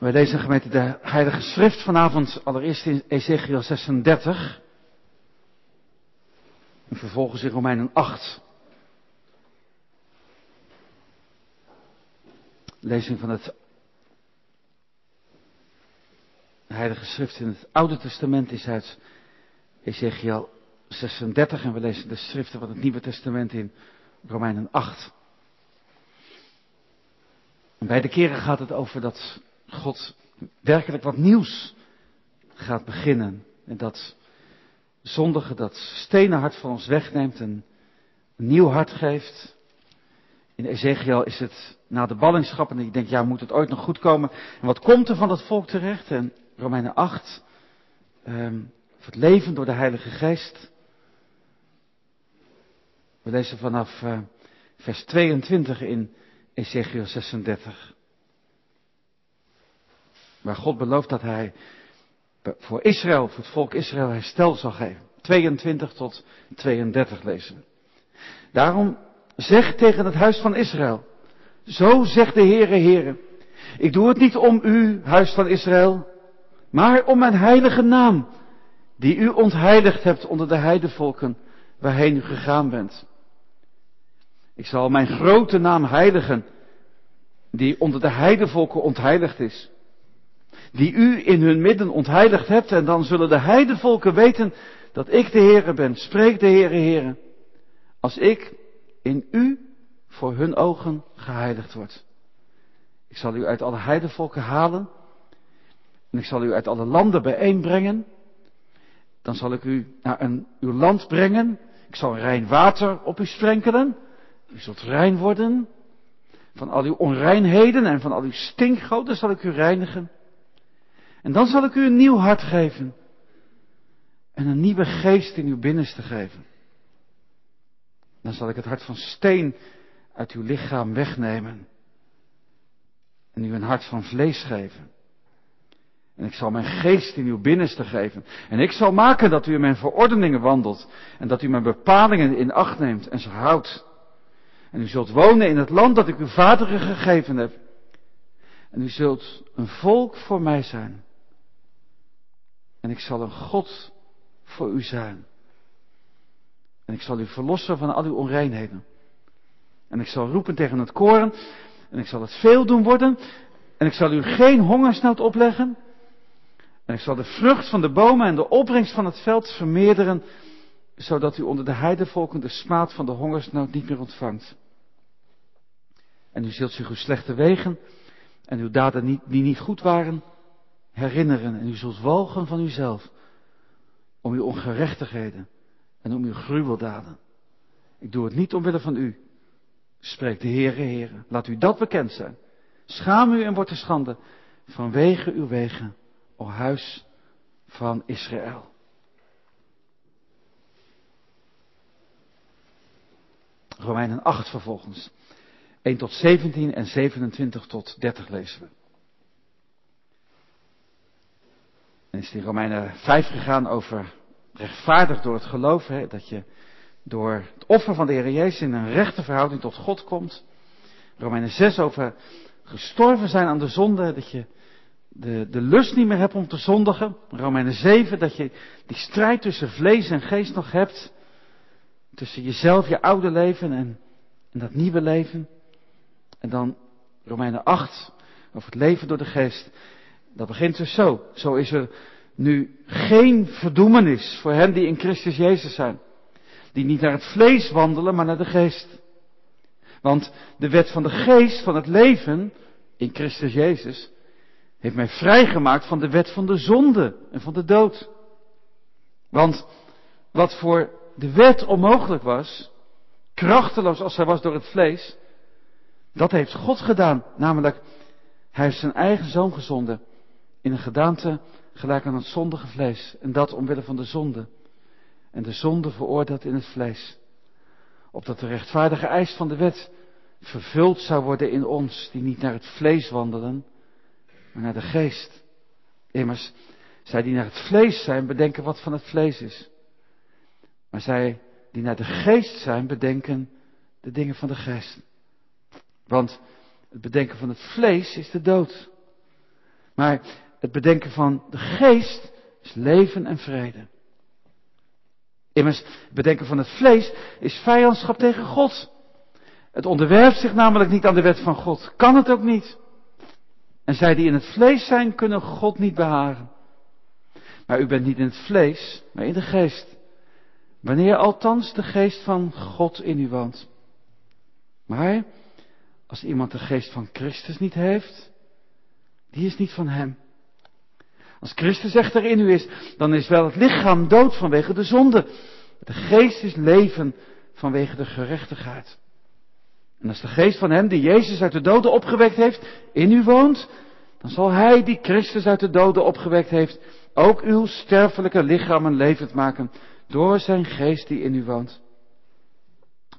Wij lezen gemeente de Heilige Schrift vanavond allereerst in Ezekiel 36. En vervolgens in Romeinen 8. Lezing van het Heilige Schrift in het Oude Testament is uit Ezekiel 36 en we lezen de schriften van het Nieuwe Testament in Romeinen 8. En beide keren gaat het over dat God werkelijk wat nieuws gaat beginnen. En dat zondige, dat stenen hart van ons wegneemt en een nieuw hart geeft. In Ezekiel is het na de ballingschap en ik denk, ja, moet het ooit nog goed komen? En wat komt er van het volk terecht? En Romeinen 8, um, het leven door de Heilige Geest. We lezen vanaf uh, vers 22 in Ezekiel 36. Waar God belooft dat hij voor Israël, voor het volk Israël herstel zal geven. 22 tot 32 lezen. Daarom zeg tegen het huis van Israël. Zo zegt de Heere Heere. Ik doe het niet om u, huis van Israël, maar om mijn heilige naam, die u ontheiligd hebt onder de heidevolken waarheen u gegaan bent. Ik zal mijn grote naam heiligen, die onder de heidevolken ontheiligd is die u in hun midden ontheiligd hebt. En dan zullen de heidevolken weten dat ik de Heere ben. Spreekt de Heere Heere. Als ik in u voor hun ogen geheiligd word. Ik zal u uit alle heidevolken halen. En ik zal u uit alle landen bijeenbrengen. Dan zal ik u naar een, uw land brengen. Ik zal rein water op u sprenkelen. U zult rein worden. Van al uw onreinheden en van al uw stinkgoden zal ik u reinigen. En dan zal ik u een nieuw hart geven. En een nieuwe geest in uw binnenste geven. Dan zal ik het hart van steen uit uw lichaam wegnemen. En u een hart van vlees geven. En ik zal mijn geest in uw binnenste geven. En ik zal maken dat u in mijn verordeningen wandelt. En dat u mijn bepalingen in acht neemt en ze houdt. En u zult wonen in het land dat ik uw vaderen gegeven heb. En u zult een volk voor mij zijn. En ik zal een God voor u zijn. En ik zal u verlossen van al uw onreinheden. En ik zal roepen tegen het koren. En ik zal het veel doen worden. En ik zal u geen hongersnood opleggen. En ik zal de vrucht van de bomen en de opbrengst van het veld vermeerderen. Zodat u onder de heidevolken de smaad van de hongersnood niet meer ontvangt. En u zult zich uw slechte wegen en uw daden niet, die niet goed waren, herinneren en u zult walgen van uzelf om uw ongerechtigheden en om uw gruweldaden. Ik doe het niet omwille van u, spreekt de Heere, Heere. Laat u dat bekend zijn. Schaam u en word de schande vanwege uw wegen, o huis van Israël. Romeinen 8 vervolgens. 1 tot 17 en 27 tot 30 lezen we. En is in Romeinen 5 gegaan over rechtvaardig door het geloof. Hè, dat je door het offer van de Heer Jezus in een rechte verhouding tot God komt. Romeinen 6 over gestorven zijn aan de zonde. Dat je de, de lust niet meer hebt om te zondigen. Romeinen 7 dat je die strijd tussen vlees en geest nog hebt. Tussen jezelf, je oude leven en, en dat nieuwe leven. En dan Romeinen 8 over het leven door de geest. Dat begint dus zo. Zo is er nu geen verdoemenis voor hen die in Christus Jezus zijn. Die niet naar het vlees wandelen, maar naar de geest. Want de wet van de geest, van het leven, in Christus Jezus, heeft mij vrijgemaakt van de wet van de zonde en van de dood. Want wat voor de wet onmogelijk was, krachteloos als zij was door het vlees, dat heeft God gedaan. Namelijk, hij heeft zijn eigen zoon gezonden in een gedaante gelijk aan het zondige vlees. En dat omwille van de zonde. En de zonde veroordeeld in het vlees. Opdat de rechtvaardige eis van de wet vervuld zou worden in ons, die niet naar het vlees wandelen, maar naar de geest. Immers, zij die naar het vlees zijn, bedenken wat van het vlees is. Maar zij die naar de geest zijn, bedenken de dingen van de geest. Want het bedenken van het vlees is de dood. Maar het bedenken van de geest is leven en vrede. Immers, het bedenken van het vlees is vijandschap tegen God. Het onderwerpt zich namelijk niet aan de wet van God. Kan het ook niet. En zij die in het vlees zijn, kunnen God niet behagen. Maar u bent niet in het vlees, maar in de geest. Wanneer althans de geest van God in u woont. Maar als iemand de geest van Christus niet heeft, die is niet van hem. Als Christus echter in u is, dan is wel het lichaam dood vanwege de zonde. De geest is leven vanwege de gerechtigheid. En als de geest van hem die Jezus uit de doden opgewekt heeft, in u woont, dan zal hij die Christus uit de doden opgewekt heeft, ook uw sterfelijke lichamen levend maken door zijn geest die in u woont.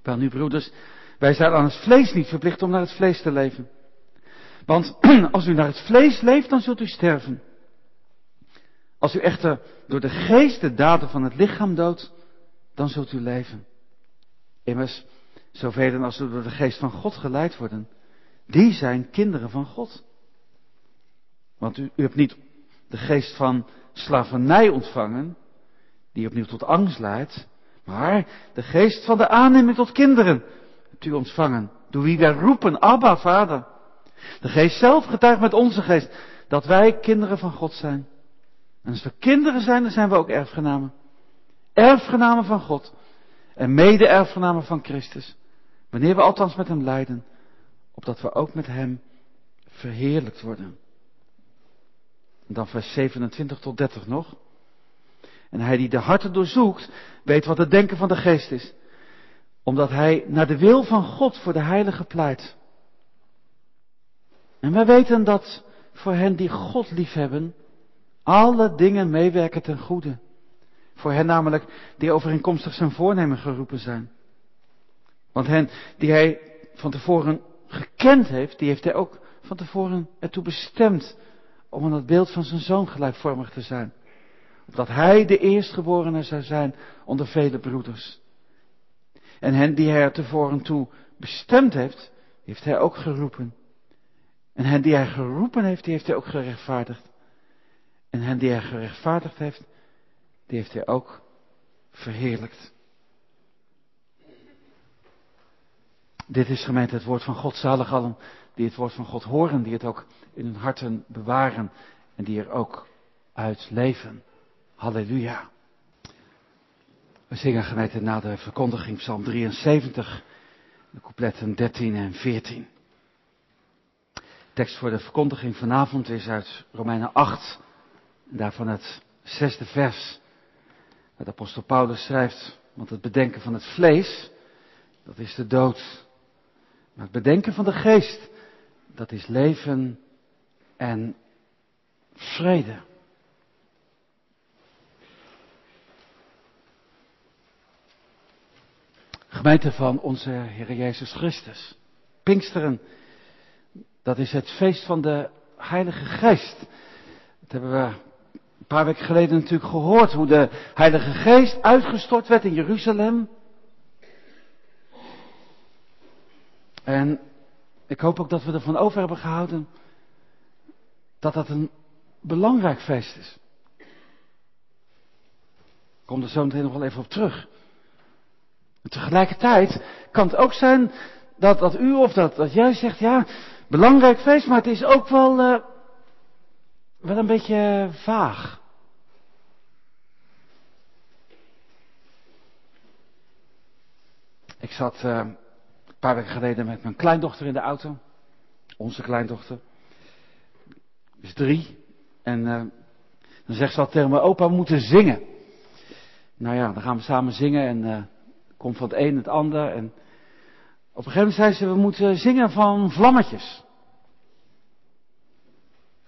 Wel nu broeders, wij zijn aan het vlees niet verplicht om naar het vlees te leven. Want als u naar het vlees leeft, dan zult u sterven. Als u echter door de geest de daden van het lichaam doodt, dan zult u leven. Immers, zoveel als u door de geest van God geleid worden, die zijn kinderen van God. Want u, u hebt niet de geest van slavernij ontvangen, die opnieuw tot angst leidt, maar de geest van de aanneming tot kinderen hebt u ontvangen, door wie wij roepen, Abba, Vader. De geest zelf getuigt met onze geest dat wij kinderen van God zijn. En als we kinderen zijn, dan zijn we ook erfgenamen. Erfgenamen van God. En mede-erfgenamen van Christus. Wanneer we althans met hem lijden, opdat we ook met hem verheerlijkt worden. En dan vers 27 tot 30 nog. En hij die de harten doorzoekt, weet wat het denken van de geest is. Omdat hij naar de wil van God voor de heilige pleit. En wij weten dat voor hen die God liefhebben, alle dingen meewerken ten goede. Voor hen namelijk die overeenkomstig zijn voornemen geroepen zijn. Want hen die hij van tevoren gekend heeft, die heeft hij ook van tevoren ertoe bestemd om aan het beeld van zijn zoon gelijkvormig te zijn. Opdat hij de eerstgeborene zou zijn onder vele broeders. En hen die hij er tevoren toe bestemd heeft, heeft hij ook geroepen. En hen die hij geroepen heeft, die heeft hij ook gerechtvaardigd. En hen die hij gerechtvaardigd heeft, die heeft hij ook verheerlijkt. Dit is gemeente het woord van God, zalig allen die het woord van God horen, die het ook in hun harten bewaren en die er ook uit leven. Halleluja. We zingen gemeente na de verkondiging Psalm 73, de coupletten 13 en 14. De tekst voor de verkondiging vanavond is uit Romeinen 8, en daarvan het zesde vers. De apostel Paulus schrijft, want het bedenken van het vlees, dat is de dood. Maar het bedenken van de geest, dat is leven en vrede. Gemeente van onze Heer Jezus Christus. Pinksteren, dat is het feest van de Heilige Geest. Dat hebben we paar weken geleden natuurlijk gehoord, hoe de Heilige Geest uitgestort werd in Jeruzalem. En ik hoop ook dat we ervan over hebben gehouden dat dat een belangrijk feest is. Ik kom er zo meteen nog wel even op terug. Tegelijkertijd kan het ook zijn dat, dat u of dat, dat jij zegt, ja, belangrijk feest, maar het is ook wel, uh, wel een beetje vaag. Ik zat uh, een paar weken geleden met mijn kleindochter in de auto. Onze kleindochter. Is drie. En uh, dan zegt ze al tegen me, opa, we moeten zingen. Nou ja, dan gaan we samen zingen en uh, komt van het een het ander. En op een gegeven moment zei ze, we moeten zingen van vlammetjes.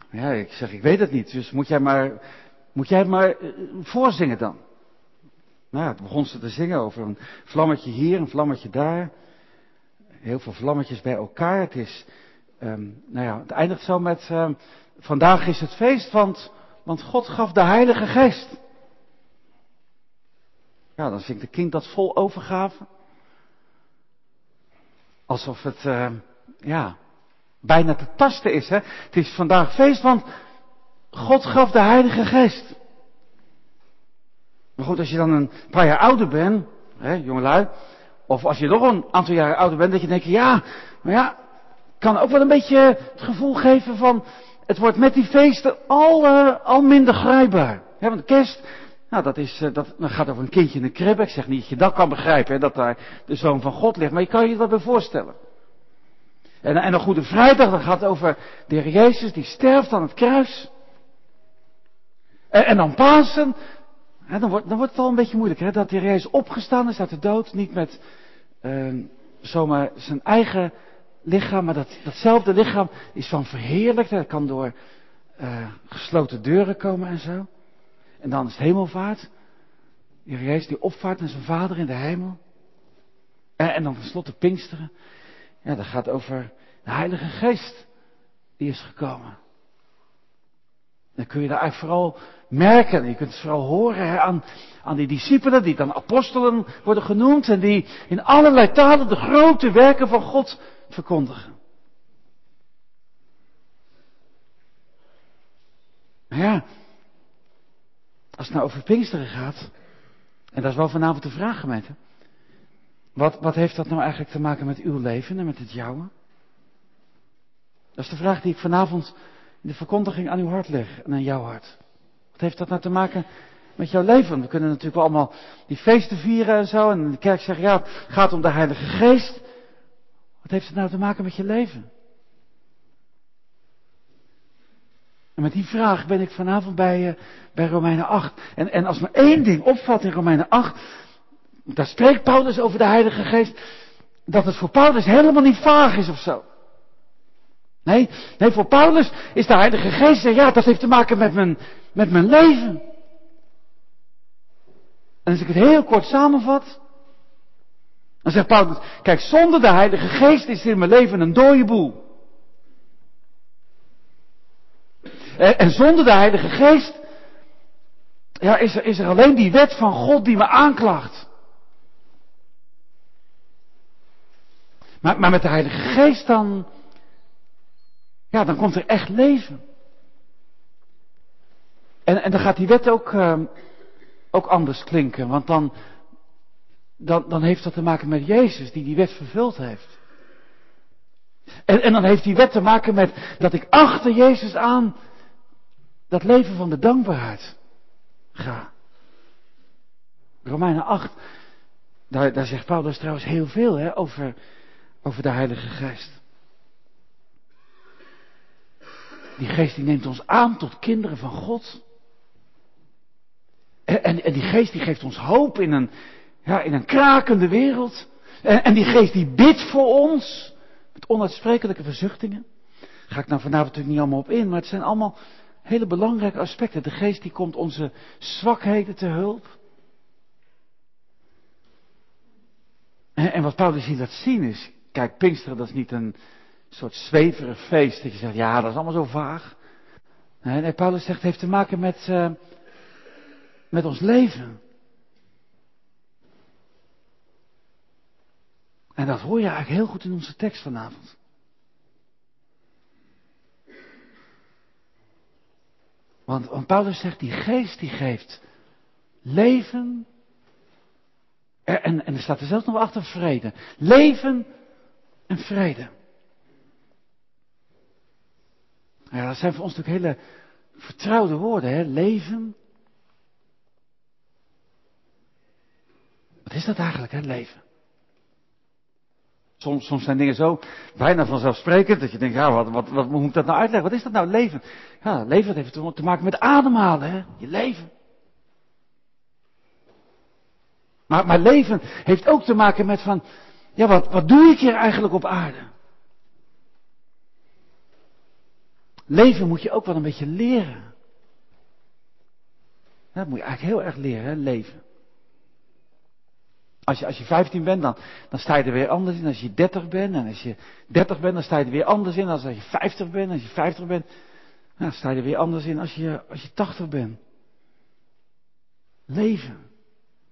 Ja, ik zeg, ik weet het niet. Dus moet jij maar, moet jij maar voorzingen dan. Nou, toen begon ze te zingen over een vlammetje hier, een vlammetje daar. Heel veel vlammetjes bij elkaar. Het is, um, nou ja, het eindigt zo met, um, vandaag is het feest, want, want God gaf de Heilige Geest. Ja, dan zingt de kind dat vol overgave. Alsof het, uh, ja, bijna te tasten is. Hè? Het is vandaag feest, want, God gaf de Heilige Geest. Maar goed, als je dan een paar jaar ouder bent, hè, jongelui, of als je nog een aantal jaren ouder bent, dat je denkt, ja, maar ja, kan ook wel een beetje het gevoel geven van, het wordt met die feesten al, uh, al minder grijpbaar. Ja, want kerst, nou dat is, uh, dat, dat gaat over een kindje in een kribbe. Ik zeg niet dat je dat kan begrijpen, hè, dat daar de Zoon van God ligt, maar je kan je dat bij voorstellen. En, en een Goede Vrijdag, dat gaat over de Heer Jezus, die sterft aan het kruis. En, en dan Pasen, dan, wordt, dan wordt het al een beetje moeilijk, hè, dat Jezus opgestaan is uit de dood, niet met uh, zomaar zijn eigen lichaam, maar dat, datzelfde lichaam is van verheerlijkt. Dat kan door uh, gesloten deuren komen en zo. En dan is het hemelvaart. Die die opvaart naar zijn vader in de hemel. En, en dan tenslotte Pinksteren. Ja, dat gaat over de Heilige Geest die is gekomen. Dan kun je daar eigenlijk vooral merken, je kunt het vooral horen aan, aan die discipelen, die dan apostelen worden genoemd en die in allerlei talen de grote werken van God verkondigen. Maar ja, als het nou over Pinksteren gaat, en dat is wel vanavond de vraag gemeente, wat, wat heeft dat nou eigenlijk te maken met uw leven en met het jouwe? Dat is de vraag die ik vanavond de verkondiging aan uw hart leg en aan jouw hart. Wat heeft dat nou te maken met jouw leven? We kunnen natuurlijk allemaal die feesten vieren en zo. En de kerk zegt, ja, het gaat om de Heilige Geest. Wat heeft het nou te maken met je leven? En met die vraag ben ik vanavond bij, uh, bij Romeinen 8. En, en als me één ding opvalt in Romeinen 8, daar spreekt Paulus over de Heilige Geest, dat het voor Paulus helemaal niet vaag is of zo. Nee, nee, voor Paulus is de Heilige Geest, ja, dat heeft te maken met mijn, met mijn leven. En als ik het heel kort samenvat, dan zegt Paulus, kijk, zonder de Heilige Geest is in mijn leven een dode boel. En, zonder de Heilige Geest, ja, is er, is er alleen die wet van God die me aanklacht. Maar, maar met de Heilige Geest dan, ja, dan komt er echt leven. En, en dan gaat die wet ook, uh, ook anders klinken, want dan, dan, dan heeft dat te maken met Jezus die die wet vervuld heeft. En, en dan heeft die wet te maken met dat ik achter Jezus aan dat leven van de dankbaarheid ga. Romeinen 8, daar, daar zegt Paulus trouwens heel veel hè, over, over de Heilige Geest. Die geest die neemt ons aan tot kinderen van God. En, en, die geest die geeft ons hoop in een, ja, in een krakende wereld. En, en die geest die bidt voor ons. Met onuitsprekelijke verzuchtingen. Ga ik nou vanavond natuurlijk niet allemaal op in, maar het zijn allemaal hele belangrijke aspecten. De geest die komt onze zwakheden te hulp. En, en wat Paulus hier laat zien is, kijk, Pinksteren dat is niet een soort zweverig feest dat je zegt, ja dat is allemaal zo vaag. Nee, Paulus zegt, het heeft te maken met, uh, met ons leven. En dat hoor je eigenlijk heel goed in onze tekst vanavond. Want, want Paulus zegt, die geest die geeft leven. En, en er staat er zelfs nog achter vrede. Leven en vrede. Ja, dat zijn voor ons natuurlijk hele vertrouwde woorden, hè? Leven. Wat is dat eigenlijk, hè, leven? Soms, soms zijn dingen zo bijna vanzelfsprekend dat je denkt, ja, wat, wat, wat moet ik dat nou uitleggen? Wat is dat nou, leven? Ja, leven heeft te maken met ademhalen, hè? Je leven. Maar, maar leven heeft ook te maken met van, ja, wat, wat doe ik hier eigenlijk op aarde? Leven moet je ook wel een beetje leren. Dat moet je eigenlijk heel erg leren, hè? leven. Als je, als je 15 bent, dan, dan sta je er weer anders in. Als je 30 bent, en als je 30 bent, dan sta je er weer anders in. Als je 50 bent, als je 50 bent, dan sta je er weer anders in als je, als je 80 bent. Leven.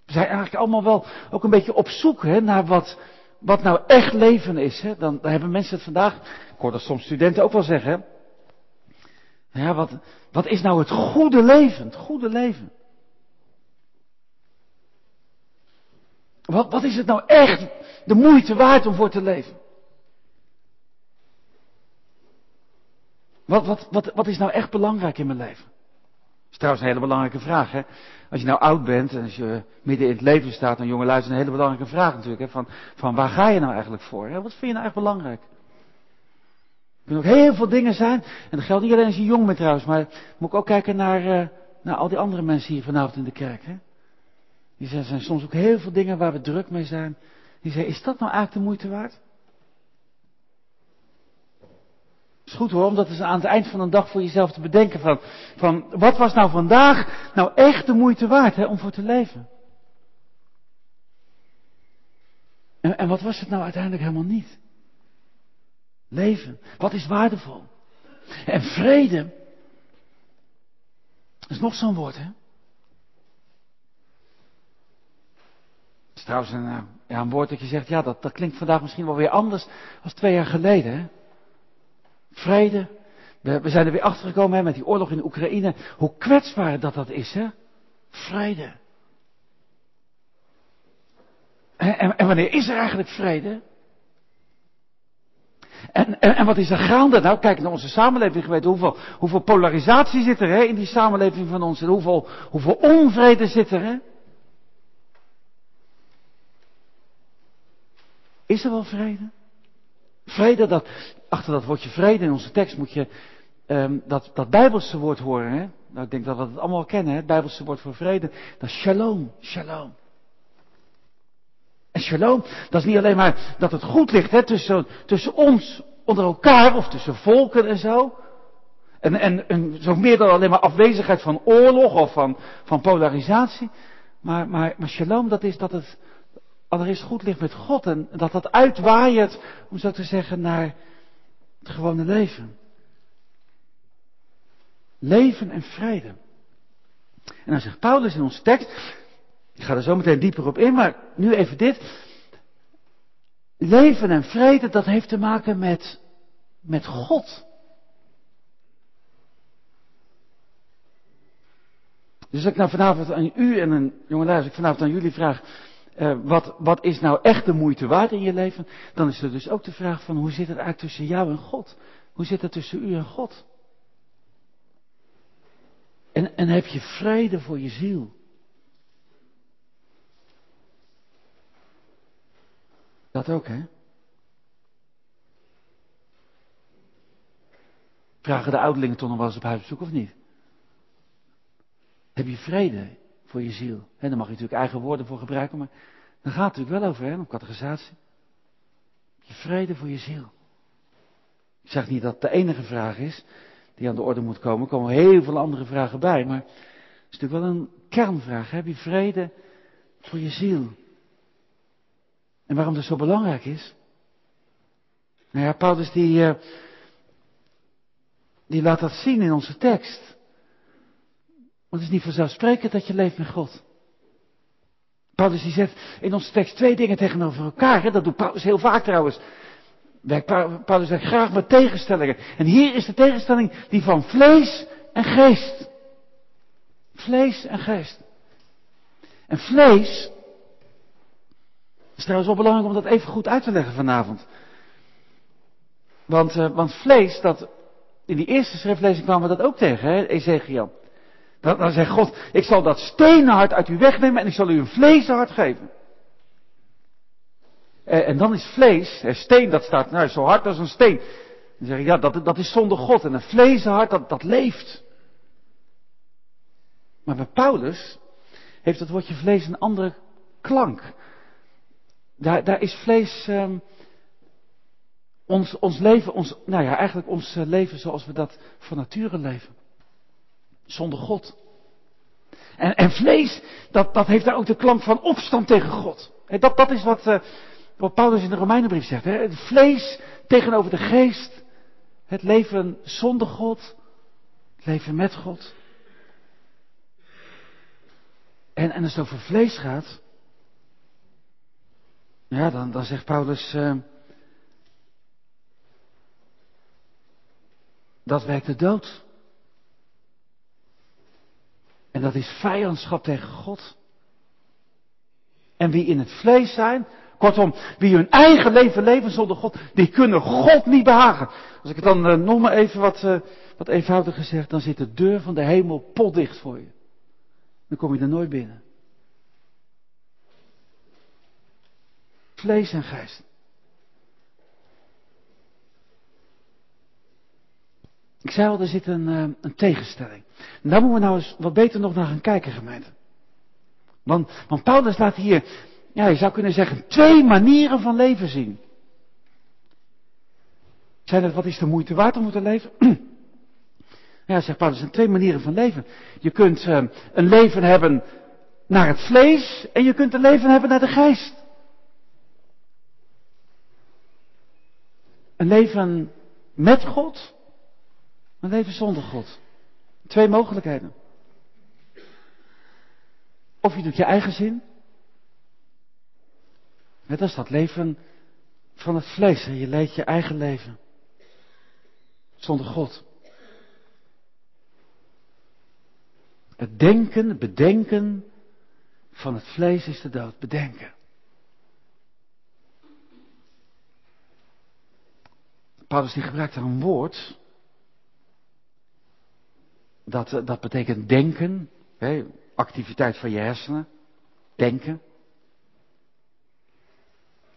We zijn eigenlijk allemaal wel ook een beetje op zoek hè, naar wat, wat nou echt leven is. Hè. Dan, dan hebben mensen het vandaag, ik hoor dat soms studenten ook wel zeggen, Ja, wat, wat is nou het goede leven? Het goede leven. Wat, wat is het nou echt de moeite waard om voor te leven? Wat, wat, wat, wat is nou echt belangrijk in mijn leven? Dat is trouwens een hele belangrijke vraag. Hè? Als je nou oud bent en als je midden in het leven staat, een jonge luister, een hele belangrijke vraag natuurlijk. Hè? Van, van waar ga je nou eigenlijk voor? Hè? Wat vind je nou echt belangrijk? Kunnen ook heel veel dingen zijn. En dat geldt niet alleen als je jong bent trouwens, maar moet ik ook kijken naar, uh, naar al die andere mensen hier vanavond in de kerk. Hè? Die zijn, zijn soms ook heel veel dingen waar we druk mee zijn. Die zeggen, is dat nou eigenlijk de moeite waard? Is goed hoor, om dat aan het eind van een dag voor jezelf te bedenken van, van wat was nou vandaag nou echt de moeite waard hè, om voor te leven? En, en wat was het nou uiteindelijk helemaal niet? Leven, wat is waardevol? En vrede, is nog zo'n woord hè? Het is trouwens een, eh, ja, een woord dat je zegt, ja dat, dat klinkt vandaag misschien wel weer anders als twee jaar geleden hè? Vrede. We, zijn er weer achter gekomen hè, met die oorlog in Oekraïne. Hoe kwetsbaar dat dat is, hè? Vrede. En, en wanneer is er eigenlijk vrede? En, en, en, wat is er gaande? Nou, kijk naar onze samenleving geweten. Hoeveel, hoeveel polarisatie zit er hè, in die samenleving van ons? En hoeveel, hoeveel onvrede zit er? Hè? Is er wel vrede? Vrede, dat, achter dat woordje vrede in onze tekst moet je um, dat, dat Bijbelse woord horen. Hè? Nou, ik denk dat we het allemaal kennen, hè? het Bijbelse woord voor vrede. Dat is shalom, shalom. En shalom, dat is niet alleen maar dat het goed ligt hè, tussen, tussen ons onder elkaar of tussen volken en zo. En, en, zo meer dan alleen maar afwezigheid van oorlog of van, van polarisatie. Maar, maar, shalom, dat is dat het allereerst goed ligt met God en dat dat uitwaait, om zo te zeggen, naar het gewone leven. Leven en vrede. En dan zegt Paulus in onze tekst, ik ga er zo meteen dieper op in, maar nu even dit. Leven en vrede, dat heeft te maken met, met God. Dus als ik nou vanavond aan u en een jongelui, als ik vanavond aan jullie vraag, uh, wat, wat is nou echt de moeite waard in je leven? Dan is er dus ook de vraag van hoe zit het eigenlijk tussen jou en God? Hoe zit het tussen u en God? En, en heb je vrede voor je ziel? Dat ook, hè? Vragen de ouderlingen toch nog wel eens op huisbezoek of niet? Heb je vrede voor je ziel? En daar mag je natuurlijk eigen woorden voor gebruiken, maar dan gaat het natuurlijk wel over, hè, om categorisatie. Je vrede voor je ziel. Ik zeg niet dat het de enige vraag is die aan de orde moet komen. Er komen heel veel andere vragen bij, maar het is natuurlijk wel een kernvraag. Heb je vrede voor je ziel? En waarom dat zo belangrijk is? Nou ja, Paulus die, uh, die laat dat zien in onze tekst. Want het is niet vanzelfsprekend dat je leeft met God. Paulus die zet in onze tekst twee dingen tegenover elkaar. Hè? Dat doet Paulus heel vaak trouwens. Paulus zegt graag met tegenstellingen. En hier is de tegenstelling die van vlees en geest. Vlees en geest. En vlees. Is trouwens wel belangrijk om dat even goed uit te leggen vanavond. Want, uh, want vlees, dat, in die eerste schriftlezing kwamen we dat ook tegen, hè, Ezekiel. Dan, dan zegt God, ik zal dat stenenhart uit u wegnemen en ik zal u een vleeshart geven. En, en dan is vlees, en steen dat staat, nou zo hard als een steen. Dan zeg ik, ja dat, dat is zonder God. En een vleeshart dat, dat leeft. Maar bij Paulus heeft het woordje vlees een andere klank. Daar, is vlees um, ons, ons leven, ons, nou ja, eigenlijk ons leven zoals we dat van nature leven zonder God. En, en vlees, dat, dat heeft daar ook de klank van opstand tegen God. Dat, dat is wat, uh, wat Paulus in de Romeinenbrief zegt. Vlees tegenover de geest. Het leven zonder God. Het leven met God. En, en als het over vlees gaat. Ja, dan, dan zegt Paulus. Uh, dat werkt de dood. dat is vijandschap tegen God. En wie in het vlees zijn, kortom, wie hun eigen leven leven zonder God, die kunnen God niet behagen. Als ik het dan uh, nog maar even wat, uh, wat eenvoudiger zeg, dan zit de deur van de hemel potdicht voor je. Dan kom je er nooit binnen. Vlees en geest. Ik zei al, er zit een, uh, een tegenstelling. En daar moeten we nou eens wat beter nog naar gaan kijken, gemeente. Want, want Paulus laat hier, ja, je zou kunnen zeggen, twee manieren van leven zien. Zijn het, wat is de moeite waard om te leven? ja, zegt Paulus, er zijn twee manieren van leven. Je kunt uh, een leven hebben naar het vlees en je kunt een leven hebben naar de geest. Een leven met God, een leven zonder God. Twee mogelijkheden. Of je doet je eigen zin. Net als dat leven van het vlees. Je leidt je eigen leven. Zonder God. Het denken, het bedenken van het vlees is de dood. Bedenken. Paulus die gebruikt daar een woord. Dat, dat betekent denken. Hè, activiteit van je hersenen. Denken.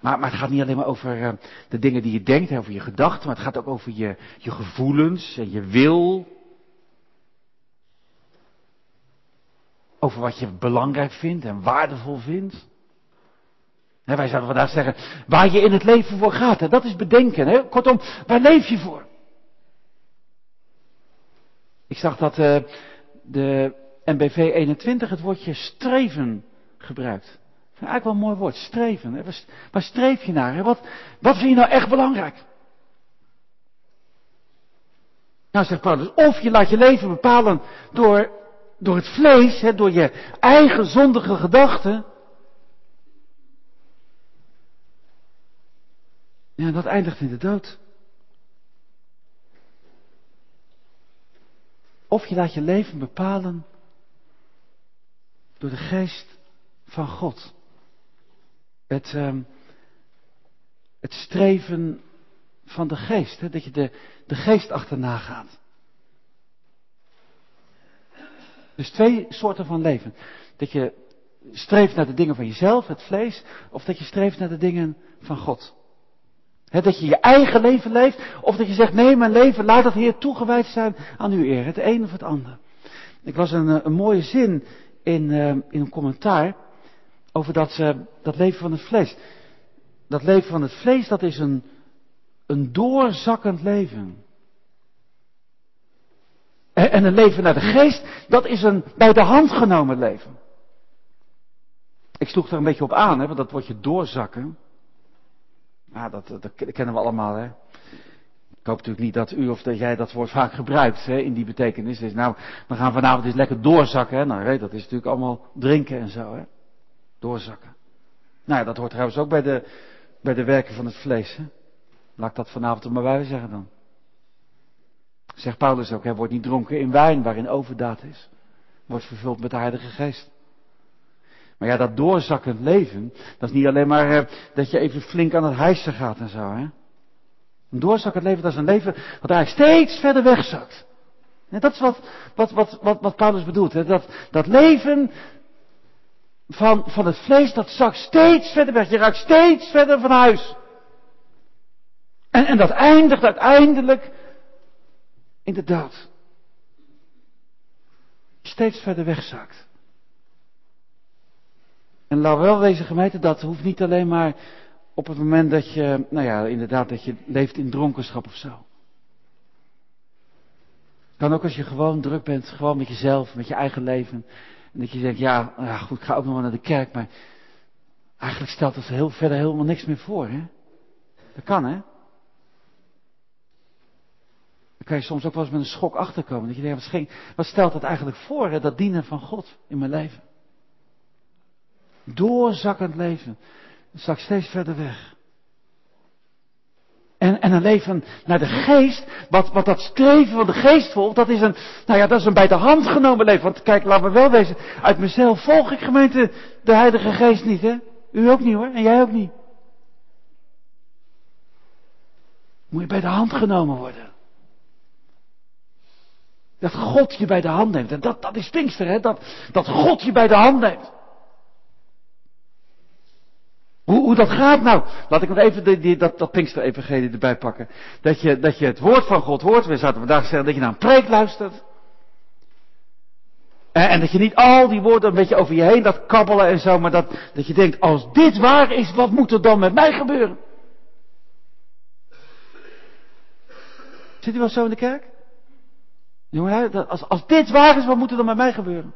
Maar, maar het gaat niet alleen maar over uh, de dingen die je denkt, over je gedachten, maar het gaat ook over je, je gevoelens en je wil. Over wat je belangrijk vindt en waardevol vindt. Wij zouden vandaag zeggen, waar je in het leven voor gaat, dat is bedenken. Kortom, waar leef je voor? Ik zag dat uh, de NBV 21 het woordje streven gebruikt. Eigenlijk wel een mooi woord, streven. Waar, streef je naar? Wat, wat vind je nou echt belangrijk? Nou, zegt Paulus, of je laat je leven bepalen door, door het vlees, door je eigen zondige gedachten. Ja, dat eindigt in de dood. Of je laat je leven bepalen door de geest van God. Het, uh, het streven van de geest, hè, dat je de, de geest achterna gaat. Dus twee soorten van leven. Dat je streeft naar de dingen van jezelf, het vlees, of dat je streeft naar de dingen van God. Dat je je eigen leven leeft, of dat je zegt, nee, mijn leven, laat het Heer toegewijd zijn aan uw eer. Het een of het ander. Ik was een, een mooie zin in, uh, in een commentaar over dat, uh, dat leven van het vlees. Dat leven van het vlees, dat is een, een doorzakkend leven. En, en een leven naar de geest, dat is een bij de hand genomen leven. Ik sloeg er een beetje op aan, hè, want dat woordje doorzakken. Dat, dat, dat kennen we allemaal, hè. Ik hoop natuurlijk niet dat u of dat jij dat woord vaak gebruikt hè, in die betekenis. Dus nou, we gaan vanavond eens lekker doorzakken. Hè. Nou, dat is natuurlijk allemaal drinken en zo. Hè. Doorzakken. Nou ja, dat hoort trouwens ook bij de, bij de werken van het vlees. Hè. Laat ik dat vanavond er maar bij zeggen dan. Zegt Paulus ook, hij wordt niet dronken in wijn waarin overdaad is. Wordt vervuld met de Heilige Geest. Maar ja, dat doorzakkend leven, dat is niet alleen maar eh, dat je even flink aan het hijsen gaat en zo. Hè. Een doorzakkend leven, dat is een leven wat eigenlijk steeds verder wegzakt. En dat is wat, wat, wat, wat, wat Paulus bedoelt. Hè? Dat, dat leven van, van het vlees, dat zakt steeds verder weg. Je raakt steeds verder van huis. En, en dat eindigt uiteindelijk in de dood. Steeds verder wegzakt. En laat wel deze gemeente, dat hoeft niet alleen maar op het moment dat je, nou ja, inderdaad, dat je leeft in dronkenschap of zo. Kan ook als je gewoon druk bent, gewoon met jezelf, met je eigen leven. En dat je denkt, ja, ja goed, ik ga ook nog wel naar de kerk, maar eigenlijk stelt dat heel, verder helemaal niks meer voor, hè. Dat kan, hè. Dan kan je soms ook wel eens met een schok achterkomen. Dat je denkt, wat stelt dat eigenlijk voor, hè, dat dienen van God in mijn leven? Doorzakkend leven zak steeds verder weg. En, en een leven naar de geest, wat, wat dat streven van de geest volgt, dat is een, nou ja, dat is een bij de hand genomen leven. Want kijk, laat me wel wezen, uit mezelf volg ik gemeente de Heilige Geest niet, hè? U ook niet hoor, en jij ook niet. Moet je bij de hand genomen worden. Dat God je bij de hand neemt. En dat, dat is Pinkster, hè? Dat, dat God je bij de hand neemt. Hoe, hoe dat gaat nou? Laat ik even die, die, dat, dat Pinkster-evangelie erbij pakken. Dat je, dat je het woord van God hoort. We zouden vandaag zeggen dat je naar een preek luistert. En, en, dat je niet al die woorden een beetje over je heen dat kabbelen en zo. Maar dat, dat je denkt, als dit waar is, wat moet er dan met mij gebeuren? Zit u wel zo in de kerk? Jongen, als, als dit waar is, wat moet er dan met mij gebeuren?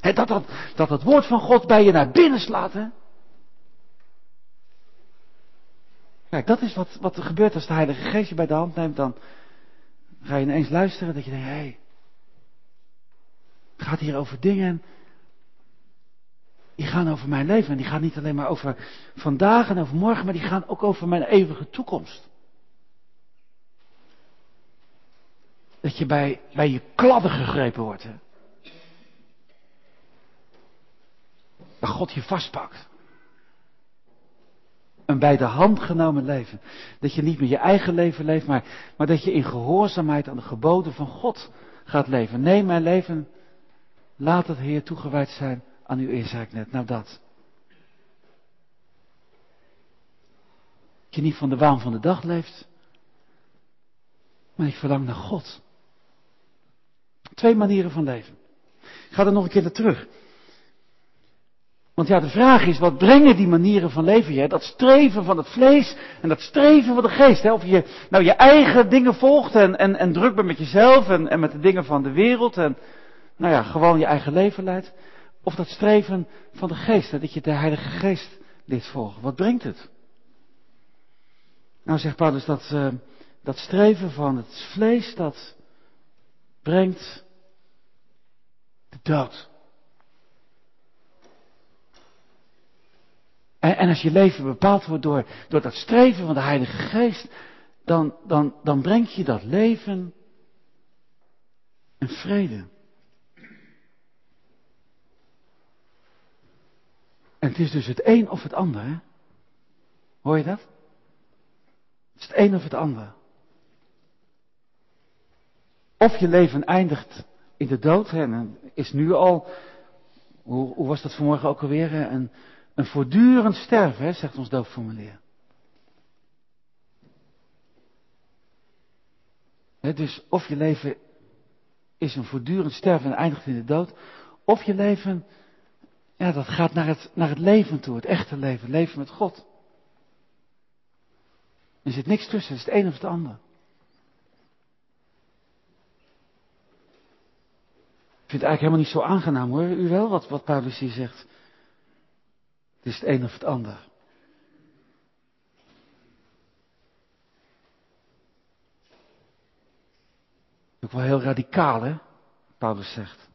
He, dat, dat, dat het woord van God bij je naar binnen slaat, hè? Kijk, dat is wat, wat er gebeurt als de Heilige Geest je bij de hand neemt. Dan ga je ineens luisteren dat je denkt, hé, hey, het gaat hier over dingen die gaan over mijn leven. En die gaan niet alleen maar over vandaag en over morgen, maar die gaan ook over mijn eeuwige toekomst. Dat je bij, bij je kladden gegrepen wordt. Dat God je vastpakt. Een bij de hand genomen leven. Dat je niet meer je eigen leven leeft, maar, maar dat je in gehoorzaamheid aan de geboden van God gaat leven. Nee, mijn leven, laat het Heer toegewijd zijn aan uw eer, zei ik net. Nou dat. Dat je niet van de waan van de dag leeft, maar ik verlang naar God. Twee manieren van leven. Ik ga er nog een keer naar terug. Want ja, de vraag is, wat brengen die manieren van leven je? Dat streven van het vlees en dat streven van de geest. Hè? Of je nou je eigen dingen volgt en, en, en druk bent met jezelf en, en met de dingen van de wereld. En nou ja, gewoon je eigen leven leidt. Of dat streven van de geest, dat je de Heilige Geest dit volgen. Wat brengt het? Nou zegt Paulus dat, uh, dat streven van het vlees, dat brengt de dood. En, als je leven bepaald wordt door, door dat streven van de Heilige Geest, dan, dan, dan brengt je dat leven en vrede. En het is dus het een of het ander, hè? Hoor je dat? Het is het een of het ander. Of je leven eindigt in de dood, hè, en is nu al, hoe, hoe was dat vanmorgen ook alweer, een, een voortdurend sterven, hè, zegt ons doopformulier. dus of je leven is een voortdurend sterven en eindigt in de dood, of je leven, ja, dat gaat naar het, naar het leven toe, het echte leven, leven met God. Er zit niks tussen, het is het een of het ander. Ik vind het eigenlijk helemaal niet zo aangenaam hoor, u wel, wat, wat Paulus hier zegt. Het is het een of het ander. Ook wel heel radicaal, hè? Paulus zegt.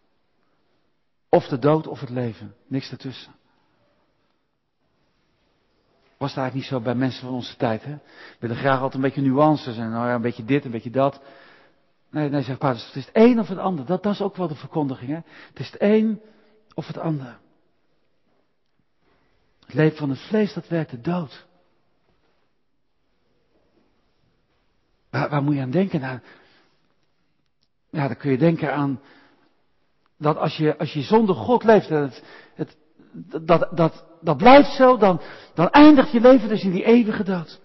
Of de dood of het leven. Niks ertussen. Was het eigenlijk niet zo bij mensen van onze tijd, hè? Willen graag altijd een beetje nuances en nou ja, een beetje dit, een beetje dat. Nee, nee, zegt Paulus, het is het een of het ander. Dat, dat is ook wel de verkondiging, hè? Het is het een of het ander. Het leven van het vlees, dat werkt de dood. Waar, moet je aan denken? Nou, ja, dan kun je denken aan dat als je, als je zonder God leeft, het, het, dat, dat, dat blijft zo, dan, dan eindigt je leven dus in die eeuwige dood.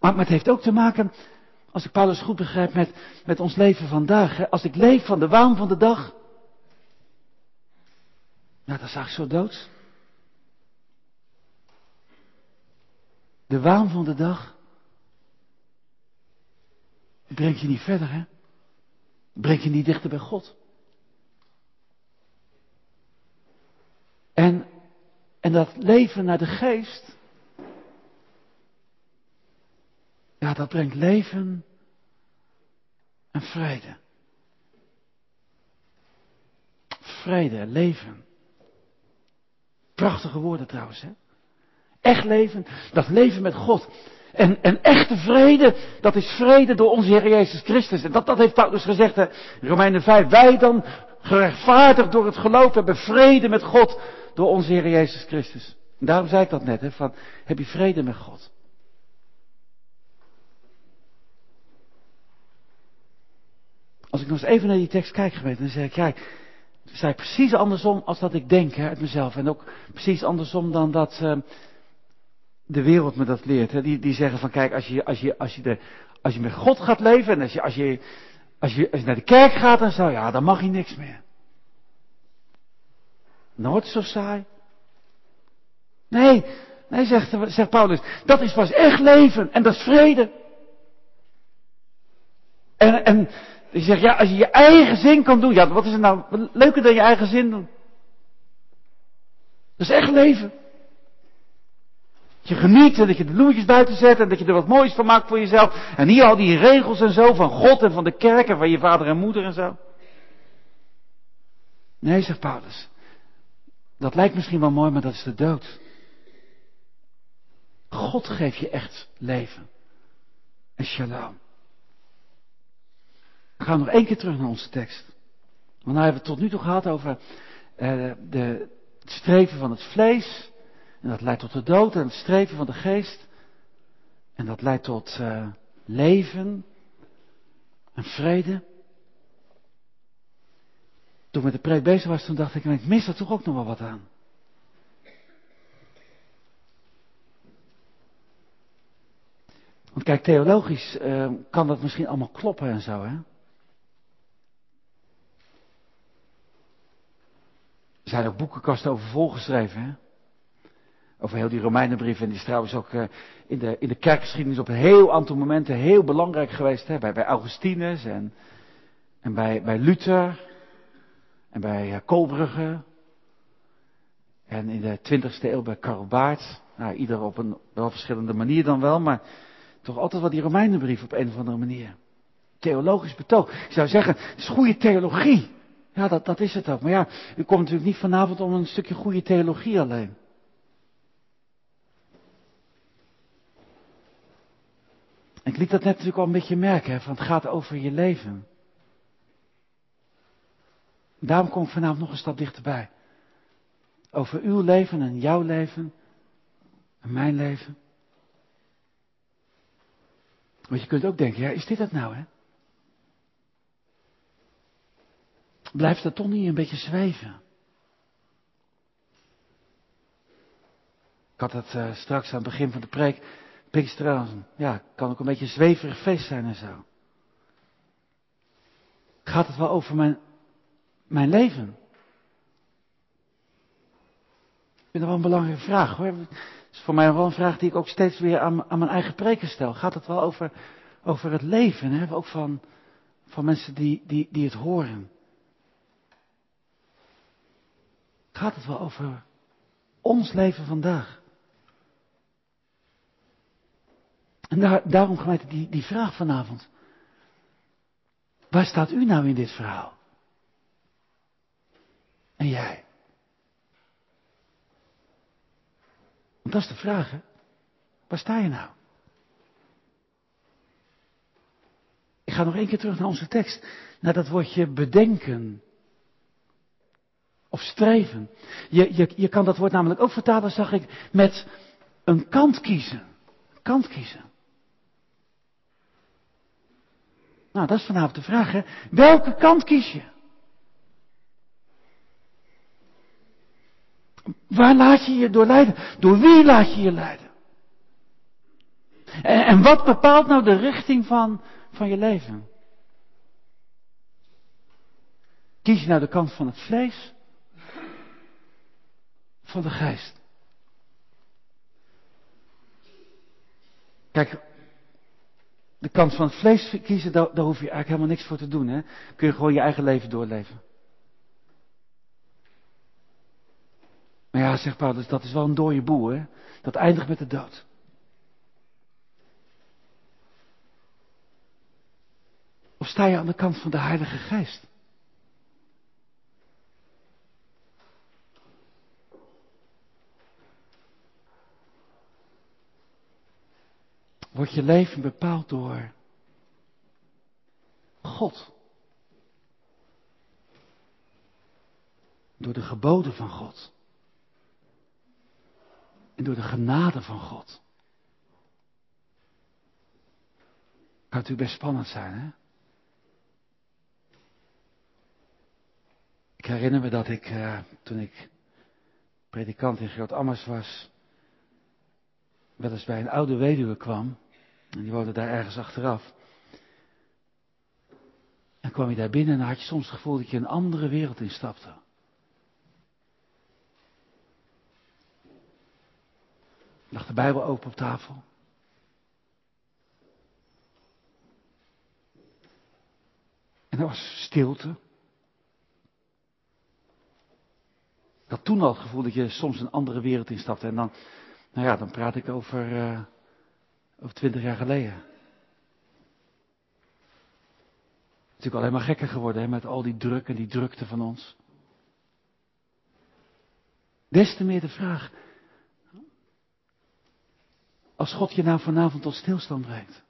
Maar, het heeft ook te maken, als ik Paulus goed begrijp, met, met ons leven vandaag. Als ik leef van de waan van de dag, ja, dat eigenlijk zo doods. De waan van de dag brengt je niet verder, hè? Brengt je niet dichter bij God. En, en dat leven naar de geest, ja, dat brengt leven en vrede. Vrede, leven. Prachtige woorden trouwens, hè? Echt leven, dat leven met God. En, en echte vrede, dat is vrede door onze Heer Jezus Christus. En dat, dat heeft Paulus gezegd in Romeinen 5. Wij dan, gerechtvaardigd door het geloof, hebben vrede met God door onze Heer Jezus Christus. En daarom zei ik dat net, hè, van, heb je vrede met God? Als ik nog eens even naar die tekst kijk, gemeente, dan zeg ik, zei precies andersom als dat ik denk hè, uit mezelf. En ook precies andersom dan dat uh, de wereld me dat leert. Hè. Die, die zeggen van, kijk, als je, als, je, als, je de, als je met God gaat leven en als je, als, je, als, je, als je naar de kerk gaat en zo, ja, dan mag je niks meer. Nooit zo saai. Nee, nee, zegt, zegt Paulus, dat is pas echt leven en dat is vrede. En, en die zegt, ja, als je je eigen zin kan doen, ja, wat is er nou leuker dan je eigen zin doen? Dat is echt leven. Dat je geniet en dat je de bloemetjes buiten zet en dat je er wat moois van maakt voor jezelf. En hier al die regels en zo van God en van de kerk en van je vader en moeder en zo. Nee, zegt Paulus. Dat lijkt misschien wel mooi, maar dat is de dood. God geeft je echt leven. En shalom. We gaan nog één keer terug naar onze tekst. Want nou hebben we het tot nu toe gehad over uh, de, het streven van het vlees. En dat leidt tot de dood. En het streven van de geest. En dat leidt tot uh, leven en vrede. Toen ik met de preek bezig was, toen dacht ik, ik mis er toch ook nog wel wat aan. Want kijk, theologisch uh, kan dat misschien allemaal kloppen en zo, hè. Zijn ook boekenkasten over volgeschreven, hè? Over heel die Romeinenbrief. En die is trouwens ook uh, in, de, in de kerkgeschiedenis op een heel aantal momenten heel belangrijk geweest. Hè? Bij, bij Augustinus en, en bij, bij Luther. En bij uh, Kolbrugge. En in de 20e eeuw bij Karl Baart. Nou, ieder op een wel verschillende manier dan wel. Maar toch altijd wel die Romeinenbrief op een of andere manier. Theologisch betoog. Ik zou zeggen, het is goede theologie. Ja, dat, dat is het ook. Maar ja, u komt natuurlijk niet vanavond om een stukje goede theologie alleen. Ik liet dat net natuurlijk al een beetje merken, hè, het gaat over je leven. Daarom kom ik vanavond nog een stap dichterbij. Over uw leven en jouw leven en mijn leven. Want je kunt ook denken, ja, is dit het nou, hè? Blijft dat toch niet een beetje zweven? Ik had het uh, straks aan het begin van de preek. Pinksteren, ja, kan ook een beetje een zweverig feest zijn en zo. Gaat het wel over mijn, mijn leven? Ik vind dat wel een belangrijke vraag hoor. Het is voor mij wel een vraag die ik ook steeds weer aan, aan mijn eigen preken stel. Gaat het wel over, over het leven, hè? ook van, van mensen die, die, die het horen? Gaat het wel over ons leven vandaag? En daar, daarom gemeente die, die vraag vanavond. Waar staat u nou in dit verhaal? En jij? Want dat is de vraag, hè? Waar sta je nou? Ik ga nog één keer terug naar onze tekst. Naar dat woordje bedenken of streven. Je, je, je kan dat woord namelijk ook vertalen, zag ik, met een kant kiezen. kant kiezen. Nou, dat is vanavond de vraag, hè. Welke kant kies je? Waar laat je je door leiden? Door wie laat je je leiden? En, en wat bepaalt nou de richting van, van je leven? Kies je nou de kant van het vlees? Van de geest. Kijk, de kant van het vlees kiezen, daar, daar hoef je eigenlijk helemaal niks voor te doen. Hè? Kun je gewoon je eigen leven doorleven. Maar ja, zegt Paulus, dat is wel een dode boel, hè? Dat eindigt met de dood. Of sta je aan de kant van de Heilige Geest? Wordt je leven bepaald door God. Door de geboden van God. En door de genade van God. Kan natuurlijk best spannend zijn, hè? Ik herinner me dat ik, uh, toen ik predikant in Groot-Ammers was, wel eens bij een oude weduwe kwam. En die woonde daar ergens achteraf. En kwam je daar binnen en had je soms het gevoel dat je een andere wereld instapte. lag de Bijbel open op tafel. En er was stilte. Ik had toen al het gevoel dat je soms een andere wereld instapte. En dan, nou ja, dan praat ik over, uh, over twintig jaar geleden. Natuurlijk alleen maar gekker geworden hè, met al die druk en die drukte van ons. Des te meer de vraag, als God je nou vanavond tot stilstand brengt.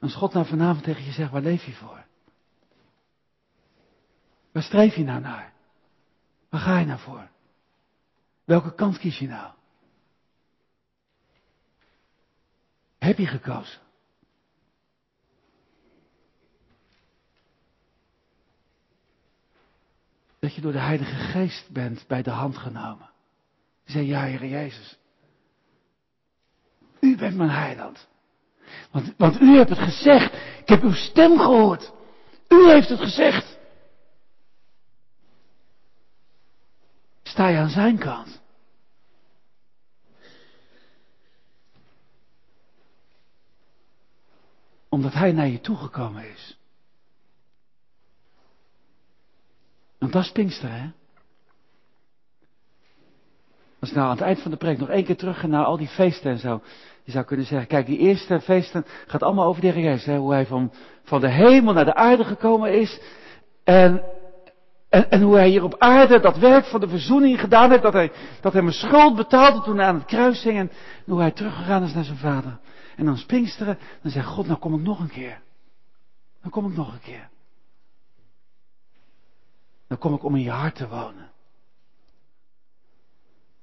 Als God nou vanavond tegen je zegt, waar leef je voor? Waar streef je nou naar? Waar ga je nou voor? Welke kant kies je nou? Heb je gekozen? Dat je door de Heilige Geest bent bij de hand genomen. Zei ja, Heer Jezus. U bent mijn heiland. Want, want u hebt het gezegd. Ik heb uw stem gehoord. U heeft het gezegd. Sta je aan zijn kant? Omdat hij naar je toegekomen is. Want dat is Pinkster, hè? Als ik nou aan het eind van de preek nog één keer terug ga naar al die feesten en zo. Je zou kunnen zeggen, kijk, die eerste feesten gaat allemaal over de Heer Jezus. Hè? Hoe hij van, van de hemel naar de aarde gekomen is. En, en, en, hoe hij hier op aarde dat werk van de verzoening gedaan heeft. Dat hij, dat hij mijn schuld betaalde toen hij aan het kruis hing. En hoe hij teruggegaan is naar zijn vader. En dan Pinksteren, dan zegt God, nou kom ik nog een keer. Dan kom ik nog een keer. Dan kom ik om in je hart te wonen.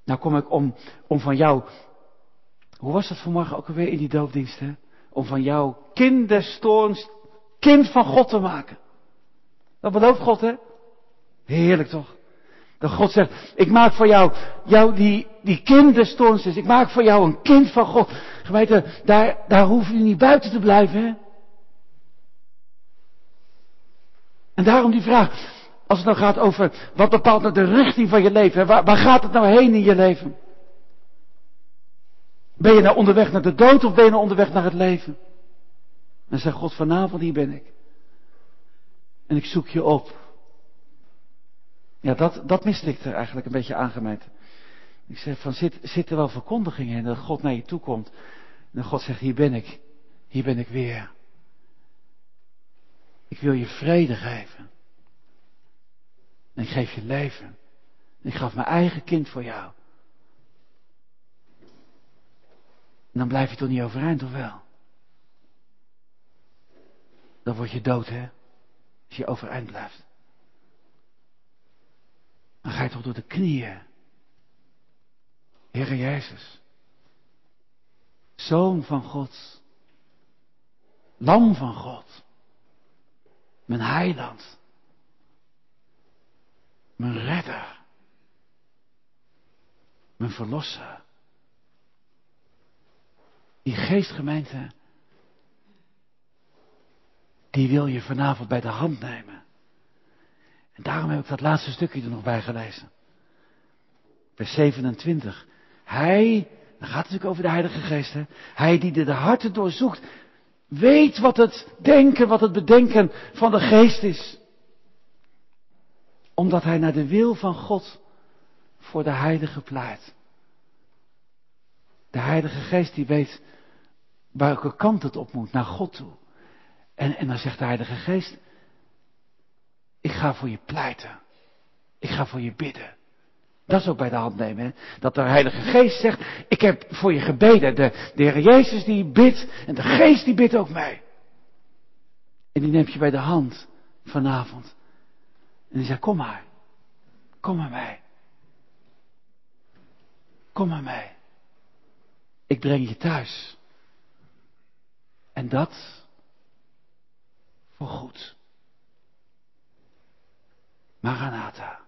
Nou kom ik om, om van jou, hoe was dat vanmorgen ook alweer in die doopdienst, hè? Om van jou kind des kind van God te maken. Dat belooft God, hè? Heerlijk toch? Dat God zegt, ik maak voor jou, jou die, die kind des is. Ik maak voor jou een kind van God. Daar, daar hoef je niet buiten te blijven, hè? En daarom die vraag, als het nou gaat over wat bepaalt nou de richting van je leven. Waar, waar gaat het nou heen in je leven? Ben je nou onderweg naar de dood of ben je nou onderweg naar het leven? En zegt God vanavond hier ben ik. En ik zoek je op. Ja, dat, dat miste ik er eigenlijk een beetje aangemeten. Ik zeg van zit er wel verkondigingen in dat God naar je toe komt. En God zegt hier ben ik. Hier ben ik weer. Ik wil je vrede geven. En ik geef je leven. Ik gaf mijn eigen kind voor jou. En dan blijf je toch niet overeind, of wel? Dan word je dood, hè? Als je overeind blijft. Dan ga je toch door de knieën. Heere Jezus. Zoon van God. Lam van God. Mijn heiland. Mijn redder. Mijn verlosser. Die geestgemeente, die wil je vanavond bij de hand nemen. En daarom heb ik dat laatste stukje er nog bij gelezen. Vers 27. Hij, dan gaat het natuurlijk over de Heilige Geest, hè? Hij die de harten doorzoekt, weet wat het denken, wat het bedenken van de Geest is omdat hij naar de wil van God voor de heilige pleit. De heilige geest die weet welke kant het op moet, naar God toe. En, en dan zegt de heilige geest, ik ga voor je pleiten. Ik ga voor je bidden. Dat is ook bij de hand nemen. Hè? Dat de Heilige Geest zegt, ik heb voor je gebeden. De, de Heer Jezus die bidt en de Geest die bidt ook mij. En die neemt je bij de hand vanavond. En die zegt, kom maar. Kom maar mij. Kom maar mij. Ik breng je thuis. En dat voor goed. Maranatha.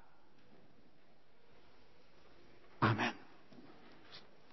Amen.